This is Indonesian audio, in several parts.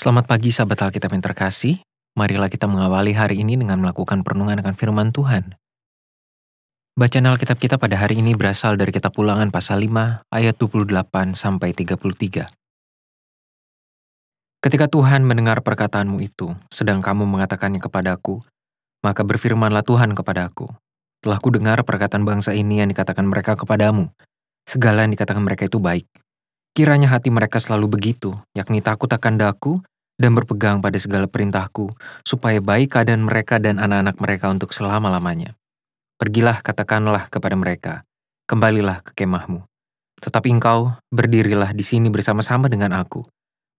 Selamat pagi sahabat Alkitab yang terkasih. Marilah kita mengawali hari ini dengan melakukan perenungan akan firman Tuhan. Bacaan Alkitab kita pada hari ini berasal dari kitab Ulangan pasal 5 ayat 28 sampai 33. Ketika Tuhan mendengar perkataanmu itu, sedang kamu mengatakannya kepadaku, maka berfirmanlah Tuhan kepadaku. Telah ku dengar perkataan bangsa ini yang dikatakan mereka kepadamu. Segala yang dikatakan mereka itu baik. Kiranya hati mereka selalu begitu, yakni takut akan daku dan berpegang pada segala perintahku, supaya baik keadaan mereka dan anak-anak mereka untuk selama-lamanya. Pergilah katakanlah kepada mereka, kembalilah ke kemahmu. Tetapi engkau berdirilah di sini bersama-sama dengan aku.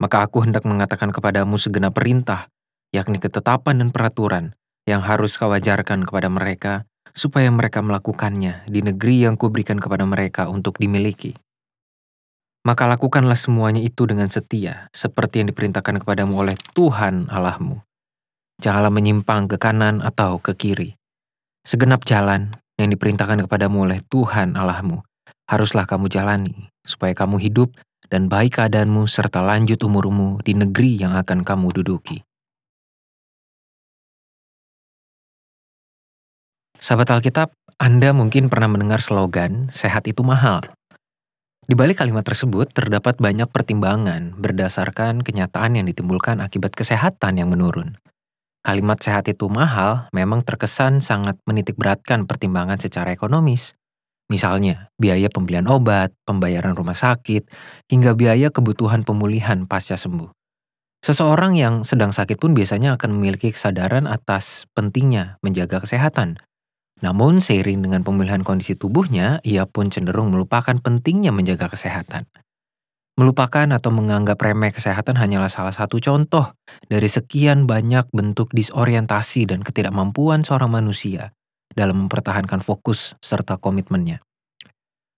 Maka aku hendak mengatakan kepadamu segenap perintah, yakni ketetapan dan peraturan yang harus kau ajarkan kepada mereka, supaya mereka melakukannya di negeri yang kuberikan kepada mereka untuk dimiliki maka lakukanlah semuanya itu dengan setia, seperti yang diperintahkan kepadamu oleh Tuhan Allahmu. Janganlah menyimpang ke kanan atau ke kiri. Segenap jalan yang diperintahkan kepadamu oleh Tuhan Allahmu, haruslah kamu jalani, supaya kamu hidup dan baik keadaanmu serta lanjut umurmu di negeri yang akan kamu duduki. Sahabat Alkitab, Anda mungkin pernah mendengar slogan, sehat itu mahal. Di balik kalimat tersebut terdapat banyak pertimbangan berdasarkan kenyataan yang ditimbulkan akibat kesehatan yang menurun. Kalimat sehat itu mahal memang terkesan sangat menitik beratkan pertimbangan secara ekonomis. Misalnya, biaya pembelian obat, pembayaran rumah sakit, hingga biaya kebutuhan pemulihan pasca sembuh. Seseorang yang sedang sakit pun biasanya akan memiliki kesadaran atas pentingnya menjaga kesehatan, namun, seiring dengan pemulihan kondisi tubuhnya, ia pun cenderung melupakan pentingnya menjaga kesehatan. Melupakan atau menganggap remeh kesehatan hanyalah salah satu contoh dari sekian banyak bentuk disorientasi dan ketidakmampuan seorang manusia dalam mempertahankan fokus serta komitmennya.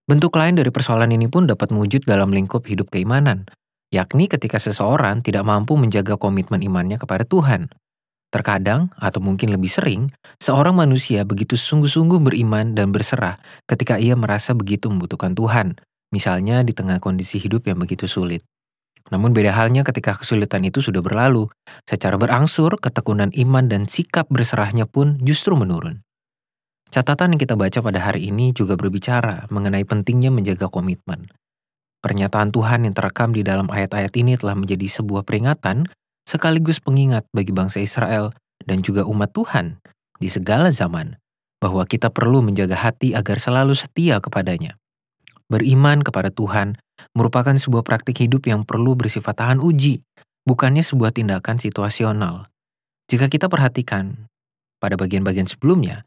Bentuk lain dari persoalan ini pun dapat mewujud dalam lingkup hidup keimanan, yakni ketika seseorang tidak mampu menjaga komitmen imannya kepada Tuhan Terkadang, atau mungkin lebih sering, seorang manusia begitu sungguh-sungguh beriman dan berserah ketika ia merasa begitu membutuhkan Tuhan, misalnya di tengah kondisi hidup yang begitu sulit. Namun beda halnya ketika kesulitan itu sudah berlalu, secara berangsur ketekunan iman dan sikap berserahnya pun justru menurun. Catatan yang kita baca pada hari ini juga berbicara mengenai pentingnya menjaga komitmen. Pernyataan Tuhan yang terekam di dalam ayat-ayat ini telah menjadi sebuah peringatan sekaligus pengingat bagi bangsa Israel dan juga umat Tuhan di segala zaman bahwa kita perlu menjaga hati agar selalu setia kepadanya. Beriman kepada Tuhan merupakan sebuah praktik hidup yang perlu bersifat tahan uji, bukannya sebuah tindakan situasional. Jika kita perhatikan pada bagian-bagian sebelumnya,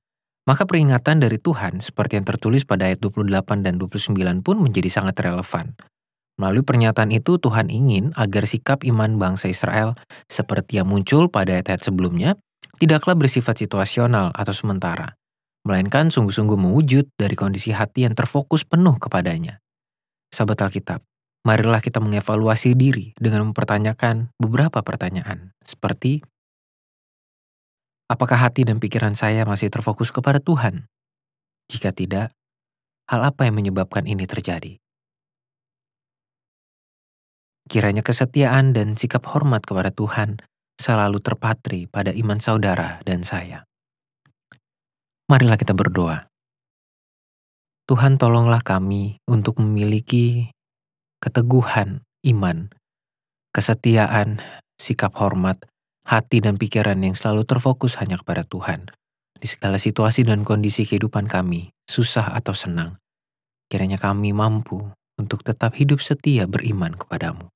maka peringatan dari Tuhan seperti yang tertulis pada ayat 28 dan 29 pun menjadi sangat relevan. Melalui pernyataan itu, Tuhan ingin agar sikap iman bangsa Israel seperti yang muncul pada ayat-ayat sebelumnya tidaklah bersifat situasional atau sementara, melainkan sungguh-sungguh mewujud dari kondisi hati yang terfokus penuh kepadanya. Sahabat Alkitab, marilah kita mengevaluasi diri dengan mempertanyakan beberapa pertanyaan, seperti Apakah hati dan pikiran saya masih terfokus kepada Tuhan? Jika tidak, hal apa yang menyebabkan ini terjadi? Kiranya kesetiaan dan sikap hormat kepada Tuhan selalu terpatri pada iman saudara dan saya. Marilah kita berdoa. Tuhan tolonglah kami untuk memiliki keteguhan iman, kesetiaan, sikap hormat, hati dan pikiran yang selalu terfokus hanya kepada Tuhan. Di segala situasi dan kondisi kehidupan kami, susah atau senang, kiranya kami mampu untuk tetap hidup setia beriman kepadamu.